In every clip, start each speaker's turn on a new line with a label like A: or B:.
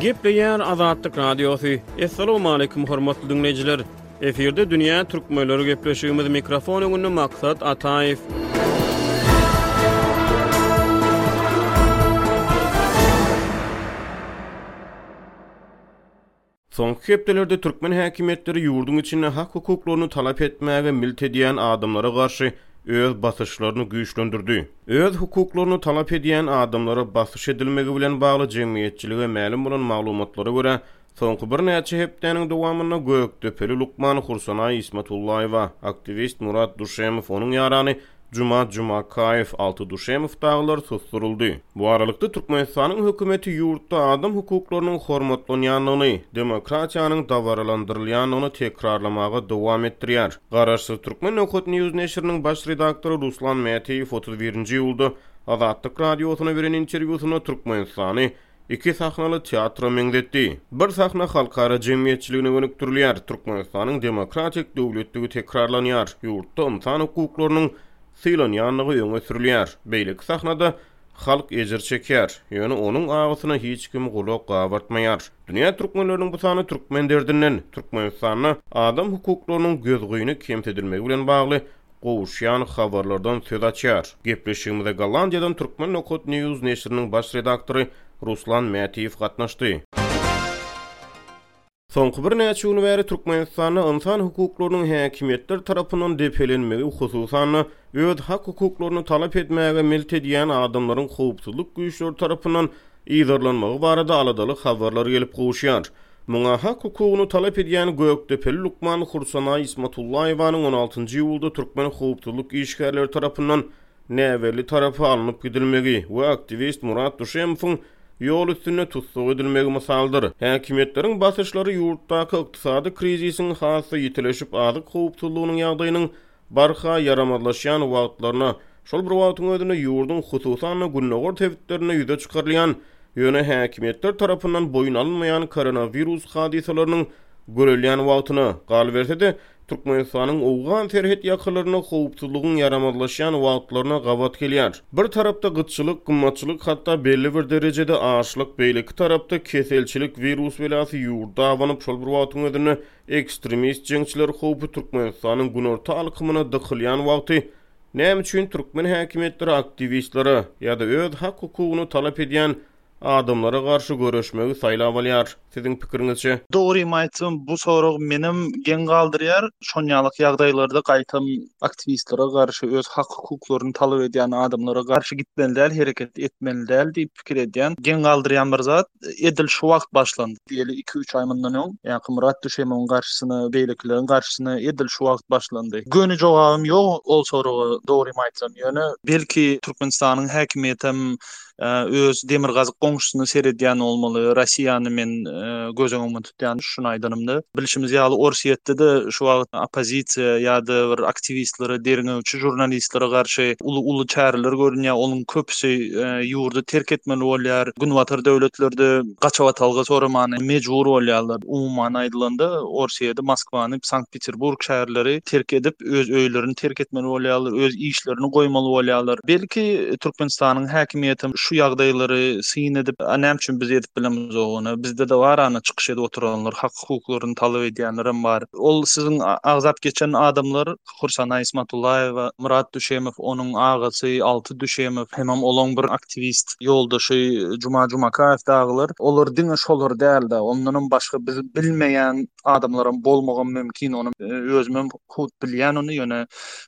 A: Gepleýär Azatlyk Radiosy. Assalamualaikum hormatly dinleýjiler. Efirde dünýä türkmenleri gepleşigimiz mikrofon öňünde Maksat Ataýew. Soňky hepdelerde türkmen häkimiýetleri ýurduň içinde hak-hukuklaryny talap etmäge milt edýän adamlara garşy öz basyşlaryny güýçlendirdi. Öz hukuklaryny talap edýän adamlara basyş edilmegi bilen bagly jemgyýetçilige mälim bolan maglumatlara görä, soňky birnäçe hepdäniň dowamynda gökdepeli lukman Hursanaý Ismatullaýewa, aktiwist Murat Duşemow, onuň ýarany Jumat Jumakaýew, Alty Duşemow dagylar susduryldy. Bu aralykda, Türkmenistanyň hökümeti ýurtda adam hukuklarynyň hormatlanýandygyny, demokratiýanyň dabaralandyrylýandygyny tekrarlamagy dowam etdirýär. Garaşsyz Türkmen Nohud News neşiriniň baş redaktory Ruslan Mäteýew otuz birinji iýulda Azatlyk Radiosyna beren interwýusynda Türkmenistany iki sahnaly teatra meňzetdi. Bir sahna halkara jemgyýetçiligine gönükdirilýär, Türkmenistanyň demokratik döwletdigi tekrarlanýar, ýurtda ynsan hukuklarynyň sylanýandygy öňe sürülýär, beýleki sahnada halk ejir çekýär, ýöne onuň agysyna hiç kim gulak gabartmaýar. Dünýä türkmenleriniň bu sany türkmen derdinden, Türkmenistanda adam hukuklarynyň gözgyny kemsidilmegi bilen bagly gowuşýan habarlardan söz açýar. Gepleşigimize Gollandiýadan Turkmen Nokat News neşiriniň baş redaktory Ruslan Mätiýew gatnaşdy. Soňky birnäçe gün bäri Türkmenistanda ynsan hukuklarynyň häkimiýetler tarapyndan depelenmegi, hususan-da, öz hak-hukuklaryny talap etmäge milt edýän adamlaryň howpsuzlyk güýçleri tarapyndan yzarlanmagy barada aladaly habarlar gelip gowuşýar. Muňa hak hukugyny talap edýän gökdepeli lukman Hursana Ismatullaýewanyň on altynjy iýulda türkmen howpsuzlyk işgärleri tarapyndan näbelli tarapa alnyp gidilmegi we aktiwist Murat Duşemowyň ýol üstünde tussag edilmegi mysaldyr. Häkimiýetleriň basyşlary ýurtdaky ykdysady krizisiň has-da ýitileşip, azyk howpsuzlygynyň ýagdaýynyň barha ýaramazlaşýan wagtlaryna, şol bir wagtyň özünde ýurduň hususan-da gündogar sebitlerinde ýüze çykarylýan, ýöne häkimiýetler tarapyndan boýun alynmaýan koronawirus hadysalarynyň görülýän wagtyna, galyberse-de, Türkmenistanyň owgan serhet ýakalarynda howpsuzlygyň ýaramazlaşýan wagtlaryna gabat gelýär. Bir tarapda gytçylyk, gymmatçylyk, hatda belli bir derejede açlyk, beýleki tarapda keselçilik, wirus belasy ýurda abanyp, şol bir wagtyň özünde Ekstremist jeňçiler howpy Türkmenistanyň günorta alkymyna dykylýan wagty näme üçin türkmen häkimiýetleri aktiwistlere ýa-da öz hak-hukugyny talap edýän adamlara garşy göreşmegi saýlap alýar? Siziň pikiriňizçe?
B: Dogrymy aýtsam, bu sorag menem geň galdyrýar. Şonýaly ýagdaýlarda gaýtam aktiwistlere garşy öz hak-hukuklaryny talap edýän adamlara garşy gitmeli däl, hereket etmeli däl diýip, pikir edýän. Geň galdyrýan bir zat, edil şu wagt başlandy. Diýeli iki-üç aý mundan öň, ýaňky Myrat Düşemowyň garşysyna, beýlekileriň garşysyna edil şu wagt başlandy. Göni jogabym ýok ol soraga, dogrymy aýtsam. Ýöne, belki, Türkmenistanyň häkimiýeti hem öz demirgazyk goňşusyna seredýän bolmaly, Rossiýany men göz öňüme tutýan şuny aýdanymda. Bilşimiz ýaly Orsýetde-de şu wagt oppozisiýa ýa-da bir aktiwistlere, derňewçi žurnalistlere garşy uly uly çäreler görünýär. Onuň köpüsi ýurdy terk etmeli bolýar. Günbatar döwletlerde gaçybatalga soramany mejbur bolýarlar. Umuman aýdylanda Orsýede Moskwany Sankt Sankt-Peterburg şäherleri terk edip, öz öýlerini terk etmeli bolýarlar, öz işlerini goýmaly bolýarlar. Belki, Türkmenistanyň häkimiýeti şu ýagdaýlary syn edip, a näme üçin biz edip bilemizok ony, bizde-de bar ana çykyş edip oturanlar, hak-hukuklaryny talap edýänlerem bar. Ol siziň agzap geçen adamlar, Hursana Ismatullaýewa, Myrat Düşemow, onuň agasy Alty Düşemow, hemem olaň bir aktiwist ýoldaşy Juma Jumakaýew dagylar, olar diňe şolar däl-de, ondanam başga biz bilmeýän adamlaram bolmagam mümkin ony özümem hut bilýän ony ýöne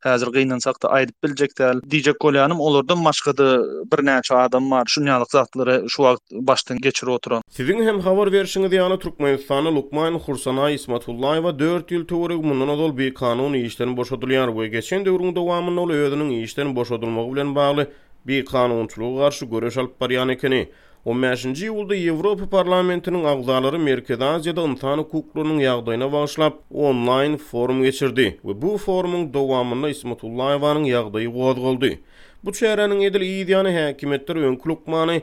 B: häzir gynansakda aýdyp biljek däl diýjek bolýanym olardan başgada birnäçe adam bar şunýaly zatlary şu wagt başdan geçirip oturan.
A: Siziň hem habar berşiňiz ýaly Türkmenistanda lukman Hursana Ismatullaýewa dört ýyl töweregi mundan ozal bikanun işden boşadylýar we geçen döwrüň dowamynda ol özüniň işden boşadylmagy bilen bagly bikanunçylyga garşy göreş alyp barýan ekeni. On bäşinji iýulda Ýewropa Parlamentiniň agzalary Merkezi Aziýada ynsan hukuklarynyň ýagdaýyna bagyşlap onlaýn forum geçirdi we bu forumyň dowamynda Ismatullaýewanyň ýagdaýy gozgaldy. Bu çäräniň edil yz ýany häkimiýetler öňki lukmany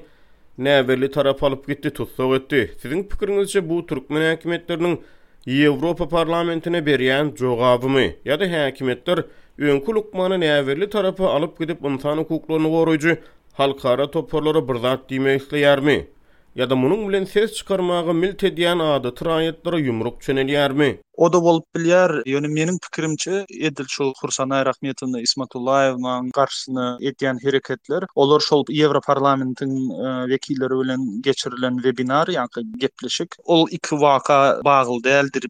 A: näbelli tarapa alyp gitdi, tussag etdi. Siziň pikiriňizçe bu türkmen häkimiýetleriniň Ýewropa Parlamentine berýän jogabymy? Ýa-da häkimiýetler öňki lukmany näbelli tarapa alyp gidip ynsan hukuklaryny goraýjy Halkara toparlary bir zat diýmek isleýärmi? Ýa-da munuň bilen ses çykarmaga milt edýän adaty raýatlara ýumruk çönelýärmi?
B: O-da bolup bilýär, ýöne meniň pikirimçe, edil şu Hursan Aýrahmetowna Ismatullaýewnaň garşysyna edýän hereketler, olar şol Ýewroparlamentiň wekilleri bilen geçirilen webinar, ýaňky gepleşik, ol iki waka bagly däldir.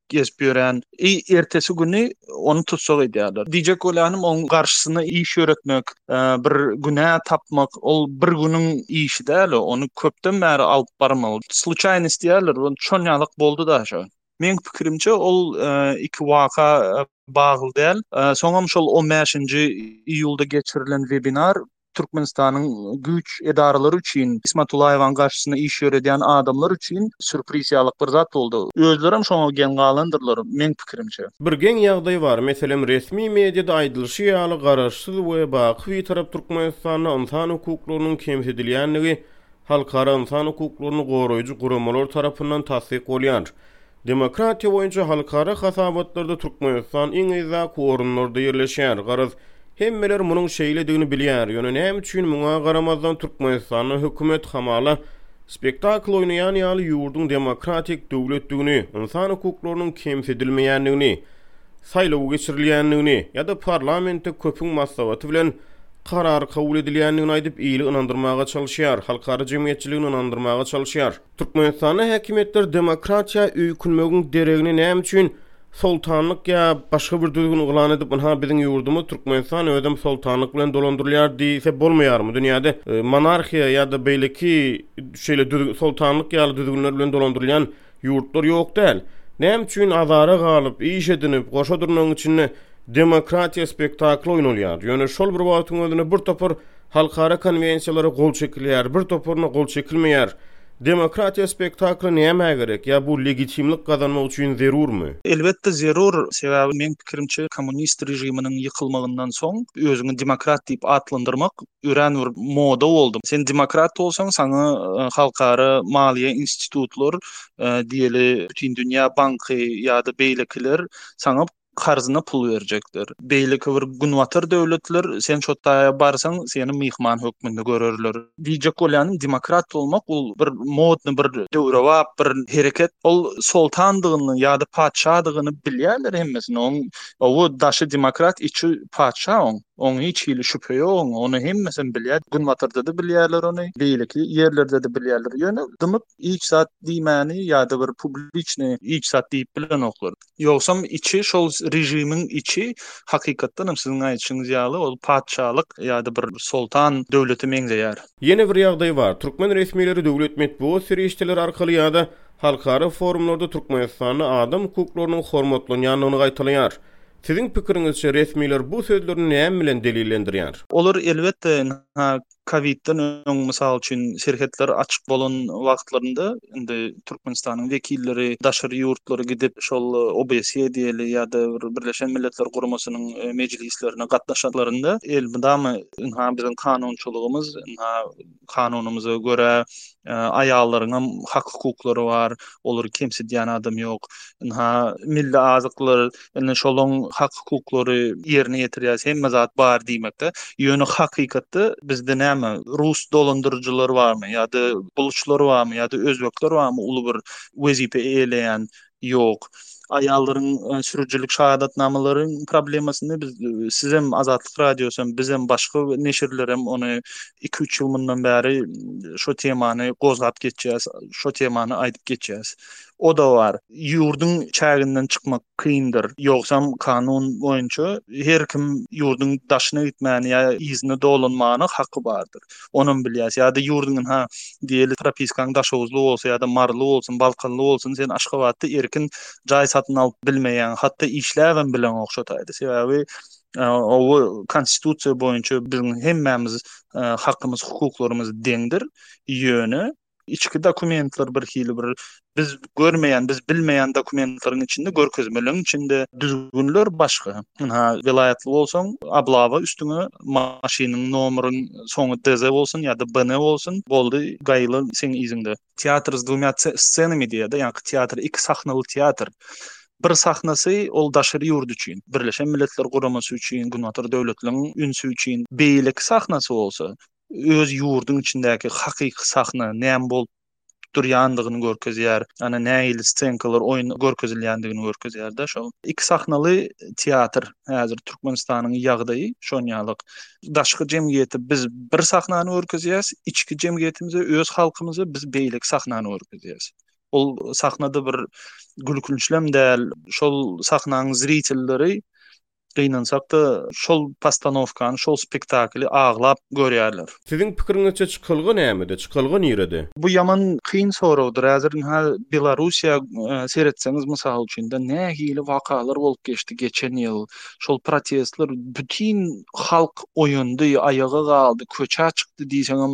B: gezip ýören i ertesi güni ony tussag edýärler. Diýjek bolýanym oň garşysyna iş ýöretmek, bir günä tapmak ol bir günüň işi däl o, ony köpden bäri alyp barmaly. Sluçaýnost diýýärler, ol şon ýalak boldy daşa. Meň pikirimçe ol iki waka bagly däl. Soňam şol on bäşinji iýulda geçirilen webinar Türkmenistanyň güýç edaralary üçin Ismatullaýewanyň garşysyna iş ýöredýän adamlar üçin sýurpriz ýalyk bir zat boldy. Özlerem şoňa geň galandyrlar, meň pikirimçe.
A: Bir geň ýagdaý bar, meselem, resmi mediada aýdylyşy ýaly, Garaşsyz we baky Bitarap Türkmenistanda ynsan hukuklarynyň kemsidilýändigi halkara ynsan hukuklaryny goraýjy guramalar tarapyndan tassyk bolýar. Demokratiýa boýunça halkara hasabatlarda Türkmenistan iň yzdaky orunlarda ýerleşýär. Garaz, hemmeler munuň şeýledigini bilýär. Ýöne näme üçin muňa garamazdan Türkmenistanda hökümet hamala spektakl oýnaýan ýaly ýurduň demokratik döwletdigini, ynsan hukuklarynyň kemsidilmeýändigini, saýlaw geçirilýändigini ýa-da parlamentde köpüň maslahaty bilen karar kabul edilýändigini aýdyp ili ynandyrmaga çalyşýar, halkara jemgyýetçiligini ynandyrmaga çalyşýar. Türkmenistanda häkimiýetler demokratiýa öýkünmegiň deregine näme üçin soltanlyk ýa başga bir düzgün yglan edip, ynha biziň ýurdumyz Türkmenistan özem soltanlyk bilen dolandyrylýar diýse bolmaýarmy? Dünýäde e, monarhiýa ýa-da beýleki şeýle soltanlyk ýaly düzgünler bilen dolandyrylýan ýurtlar ýok däl. Näme üçin azara galyp, iş edinip, goşa durnagyň içinde demokratiýa spektakly oýnalýar? Ýöne şol bir wagtyň özünde bir topar Halkara konwensiýalara gol çekilýär, bir toparyna gol çekilmeýär. Demokratiýa spektakly nämä gerek, ýa bu legitimlik gazanmak üçin zerurmy?
B: Elbetde zerur, sebäbi meň pikirimçe kommunist režiminiň ýykylmagyndan soň özüňi demokrat diýip atlandyrmak örän bir moda boldy. Sen demokrat bolsaň saňa halkara maliýe institutlar, diýeli Bütindünýä banky ýa-da beýlekiler saňa karzyna pul berjekler. Beýleki bir günbatar döwletler sen şo taýa barsaň seni myhman hökmünde görerler. Diýjek bolýanym demokrat bolmak ol bir modny bir döwrebap bir hereket. Ol soltandygyny ýa-da patyşadygyny bilýärler hemmesini. Oň ow daşy demokrat içi patyşa oň. Oň hiç hili şübhe ýok oň. Ony hemmesem bilýär. Günbatarda-da bilýärler ony. Beýleki ýerlerde-de bilýärler. Ýöne dymyp hiç zat diýmäni ýa-da bir publiçny hiç zat diýip bilenoklar. Ýogsam içi şol režimiň içi hakykatdan hem siziň aýdyşyňyz ýaly ol patyşalyk ýa-da bir soltan döwlete meňzeýär.
A: Ýene bir ýagdaý bar. Türkmen resmileri döwlet metbugat serişdeleri arkaly ýa-da halkara forumlarda Türkmenistanda adam hukuklarynyň hormatlanýandygyny gaýtalaýar. Siziň pikiriňizçe resmiler bu sözlerini näme bilen delillendirýär?
B: Olar elbetde Kowidden öň, mysal üçin, serhetler açyk bolan wagtlarynda, indi Türkmenistanyň wekilleri daşary ýurtlara gidip, şol OBSE diýeli ýa-da bir Birleşen Milletler Guramasynyň mejlislerine gatnaşanlarynda elmydama, ynha, biziň kanunçylygymyz, ynha, kanunymyza görä, Aýallaryň hem hak-hukuklary bar, olary kemsidýän adam ýok. Ynha, milli azyklar, indi şolaň hak-hukuklary ýerine ýetirýäris, hemme zat bar diýmekde. Ýöne hakykatda bizde näme, rus dolandyryjylary barmy ýa-da buluçlar barmy ýa-da özbekler barmy uly bir wezipe eýeleýän? Ýok. Aýallaryň sürüjilik şahadatnamalary problemasyny biz sizem Azatlyk radiosam bizem başga neşirlerem ony iki üç ýyl mundan bäri şo temany gozgap geçýäs şo temany aýdyp geçýäs. Oda bar ýurduň çäginden çykmak kyndyr ýogsam kanun boýunça her kim ýurduň daşyna gitmäni ýa yzyna dolanmany haky bardyr. onam bilýäs. Ýa-da ýurduň ynha diýeli propiskaň daşoguzly bolsa ýa-da maryly bolsun, balkanly bolsun, sen Aşgabatda erkin jaý satyn alyp bilmeýäň, hatda işläbem bileň ogşataýda. Sebäbi oba konstitusiýa boýunça biziň hemmämiz hakymyz, hukuklarymyz deňdir. Ýöne içki dokumentler bir hili bir biz görmeýän, biz bilmeýän dokumentleriň içinde, görkezmeleň içinde düzgünler başga. Ha, welaýatly bolsaň, ablawa üstüňe maşynyň nomeryň soňy DZ bolsun ýa-da BN bolsun, boldy, gaýylan seň yzyňda. Teatr s dwumýa scenami diýýär-de, ýagny teatr iki sahnaly teatr. Bir sahnasy ol daşary ýurt üçin, Birleşen Milletler Guramasy üçin, Günbatar döwletleriň ünsi üçin, beýleki sahnasy bolsa, öz ýurduň içindäki hakyky sahna näme bolup durýandygyny görkezýär. Ana nähili ssenkalar oýun görkezilýändigini görkezýär-de şol. Iki sahnaly teatr häzir Türkmenistanyň ýagdaýy şonýalyk. Daşky jemgyýete biz bir sahnany görkezýäs, içki jemgyýetimize, öz halkymyza biz beýleki sahnany görkezýäs. Ol sahnada bir gülkünçlem däl, şol sahnanyň zritelleri gynansak-da, şol postanowkany, şol spektakly aglap görýärler.
A: Siziň pikiriňizçe çykalga nämede, çykalga nirede?
B: Bu ýaman kyn soragdyr. Häzir ynha Belarussiýa seretseňiz mysal üçin-de, nähili wakalar bolup geçdi geçen ýyl. Şol protestler, bütin halk oýandy, aýaga galdy, köçä çykdy diýseňem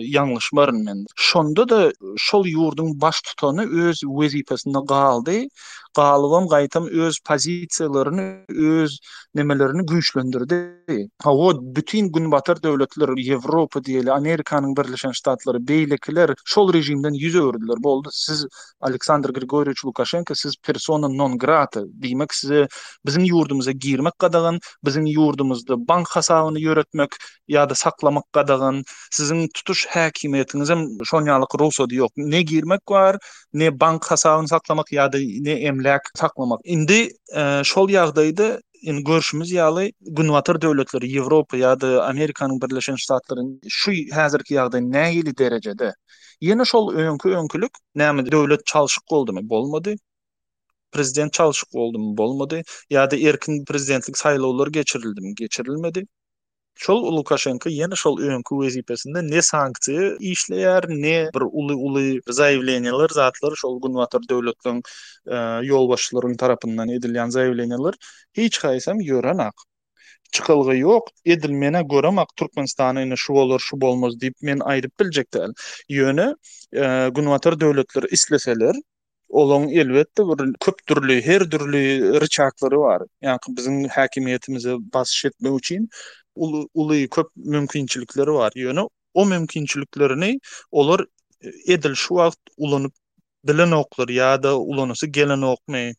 B: ýalňyşmaryn men. Şonda-da şol ýurduň baştutany öz wezipesinde galdy. galybam gaýtam öz pozisiýalaryny öz nemelerini güýçlendirdi. Hawa bütin günbatar döwletleri Ýewropa diýeli Amerikanyň Birleşen Ştatlary beýlekiler şol režimden ýüz öwürdiler boldy siz Aleksandr Grigorýewiç Lukaşenko siz persona non grata diýmek size biziň ýurdumyza girmek gadagan biziň ýurdumyzda bank hasabyny ýöretmek ýa-da saklamak gadagan, siziň tutuş häkimiýetiňizem şon ýalyk rugsady ýok. Ne girmek bar, ne bank hasabyny saklamak ýa-da ne emläk saklamak. Indi şol ýagdaýda indi görşümiz ýaly Günbatar döwletleri, Ýewropa ýa-da Amerikanyň Birleşen Ştatlary şu häzirki ýagdaý nähili derejede? Ýene şol öňki-öňkülik, näme döwlet çalşyk boldumy? Bolmady. Prezident çalşyk boldumy? Bolmady. Ýa-da erkin prezidentlik saýlawlary geçirildimi? Geçirilmedi. Şol Lukaşenko ýene şol öňki wezipesinde ne sanksiýa işleýär, ne bir uly-uly zaýewleniýalar, zatlar şol günbatar döwletleriň ýolbaşçylaryň tarapyndan edilýän zaýewleniýalar hiç haýsam ýörenak. Çykalga ýok. Edil menä göremak Türkmenistana indi şu bolar, şu bolmaz diýip men aýdyp biljek däl. Ýöne günbatar döwletleri isleseler, Olaň elbetde bir köp dürli, her dürli riçaklary bar. Ýagny biziň häkimiýetimize basyş etmek üçin uly, uly köp mümkinçilikleri bar. Ýöne o mümkinçiliklerini olar edil şu wagt ulanyp bilenoklar ýa-da ulanasy gelenokmy?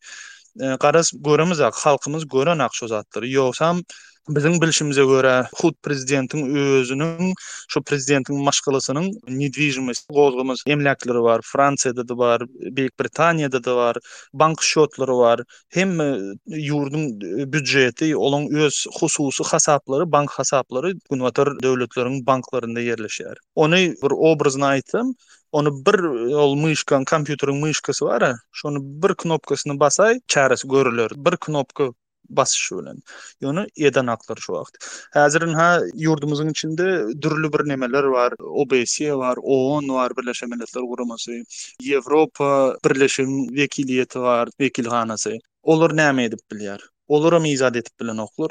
B: Garaz göremizok, halkymyz görenak şu zatlary. Ýogsam Biziň bilşimize görä, hut prezidentiň özüniň, şu prezidentiň maşgalasynyň nedwizhimosty, gozgamaç emläkleri bar. Fransiýada-da bar, Beýik Britaniýada-da bar, bank şotlary bar. Hemme ýurduň býudžeti, olaň öz hususy hasaplary, bank hasaplary günbatar döwletleriň banklarynda ýerleşýär. Ony bir obrazyna aýtsam, ony bir ol myşka, kompýuteriň myşkasy bar-a, şony bir knopkasyny basaý, çäresi görüler. Bir knopka basyşy bilen. Ýöne ýedanaklar şu wagt. Häzir ynha ýurdumyzyň içinde dürli bir nemeler bar. OBSE bar, OON bar, Birleşen Milletler Guramasy, Ýewropa Birleşiginiň wekiliýeti bar, wekilhanasy. Olar näme edip bilýär? Olaram yzat edip bilenoklar,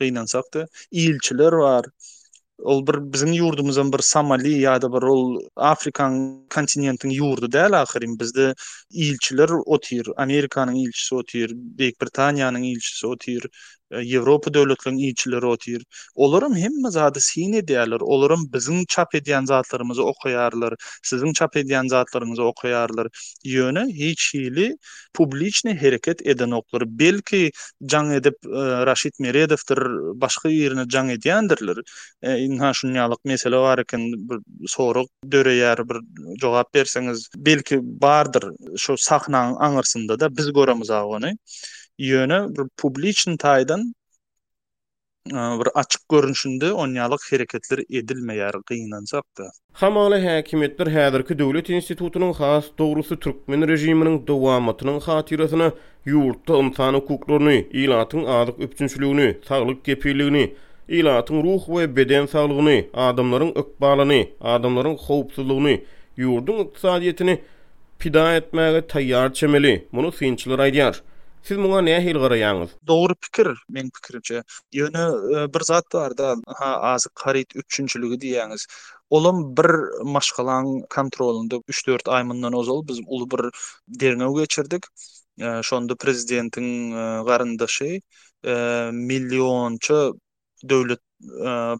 B: gynansak-da. Ilçiler bar. Ol bir biziň ýurdumyzam bir Somali ýa-da bir ol Afrikaň kontinentiň ýurdy däl ahyryn. Bizde ilçiler otyr, Amerikanyň ilçisi otyr, Beýik Britaniýanyň ilçisi otyr, Ýewropa döwletleriniň ilçileri otyr. Olaram hemme zady syn edýärler. Olaram biziň çap edýän zatlarymyzy okaýarlar, siziň çap edýän zatlaryňyzy okaýarlar. Ýöne hiç hili publiçny hereket edenoklary belki jaň edip Raşit Meredowdyr başga birine jaň edýändirler ynha şunýalyk mesele bar eken bir sorag döreýär bir jogap berseňiz belki bardyr şu sahnaň aňyrsyndada biz göremizag ony ýöne bir publiçny taýdan bir açyk görnüşinde onýalyk hereketler edilmeýär, gynansak-da.
A: Hamala häkimiýetler häzirki döwlet institutynyň, has dogrusy, türkmen režiminiň dowamatynyň hatyrasyna ýurtda ynsan hukuklaryny, ilatyň azyk üpjünçiligini, saglyk kepilligini, ilatyň ruh we beden saglygyny, adamlaryň ykbalyny, adamlaryň howpsuzlygyny, ýurduň ykdysadyýetini, Pida etmäge taýýar çemeli. Muny synçylar aýdýar. Siz muňa nähili garaýaňyz?
B: Dogry pikir meň pikirimçe. Ýöne bir zat barda ha azyk haryt üpjünçiligi diýýäňiz. Olam bir maşgalaň kontrolynda üç-dört aý mundan ozal biz uly bir derňew geçirdik. Şonda prezidentiň garyndaşy millionça döwlet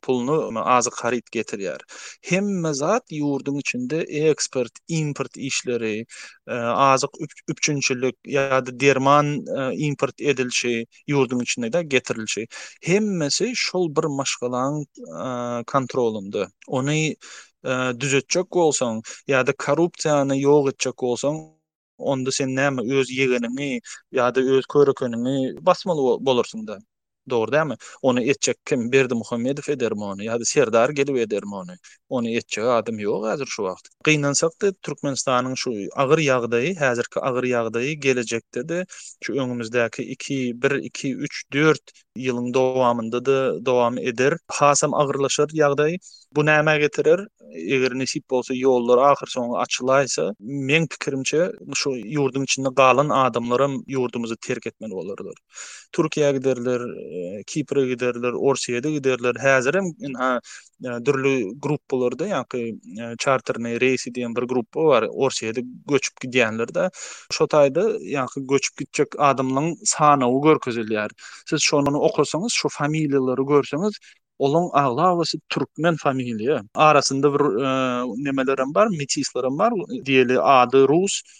B: puluny azyk haryt getirýär. Hemme zat ýurduň içinde eksport, import işleri, azyk üpjünçilik ýa-da derman import edilişi ýurduň içinde getirilişi. Hemmesi şol bir maşgalanyň kontrolynda. Ony düzetjek bolsaň ýa-da korrupsiýany ýok etjek bolsaň, onda sen näme öz ýegeniňi ýa-da öz körekeniňi basmaly bolarsyň-da. Dogry dälmi? Ony etjek kim? Berdimuhamedow edermi ony ýa-da Serdar gelip edermi ony? Ony etjek adam ýok häzir şu wagt. Gynansak-da, Türkmenistanyň şu agyr ýagdaýy, häzirki agyr ýagdaýy gelejekde-de şu öňümizdäki iki, bir, iki, üç, dört ýylyň dowamynda-da dowam eder. Hasam agyrlaşar ýagdaý. Bu nämä getirer? Eger nesip bolsa ýollar ahyrsoňy açylaýsa, meň pikirimçe, şu ýurduň içinde galan adamlaram ýurdumyzy terk etmeli bolarlar. Türkiýä giderler, Kipre giderler, Orsýete giderler. Häzirem ynha dürli gruppalarda ýaňky çarterny reýsi diýen bir gruppa bar orsyýede göçüp gidýänlerde şo taýda ýaňky göçüp gitjek adamlaryň sanawy görkezilýär siz şony okasaňyz şu familiýalary görseňiz olaň aglabasy türkmen familiýa arasynda bir nemelerem bar metislerem bar diýeli ady rus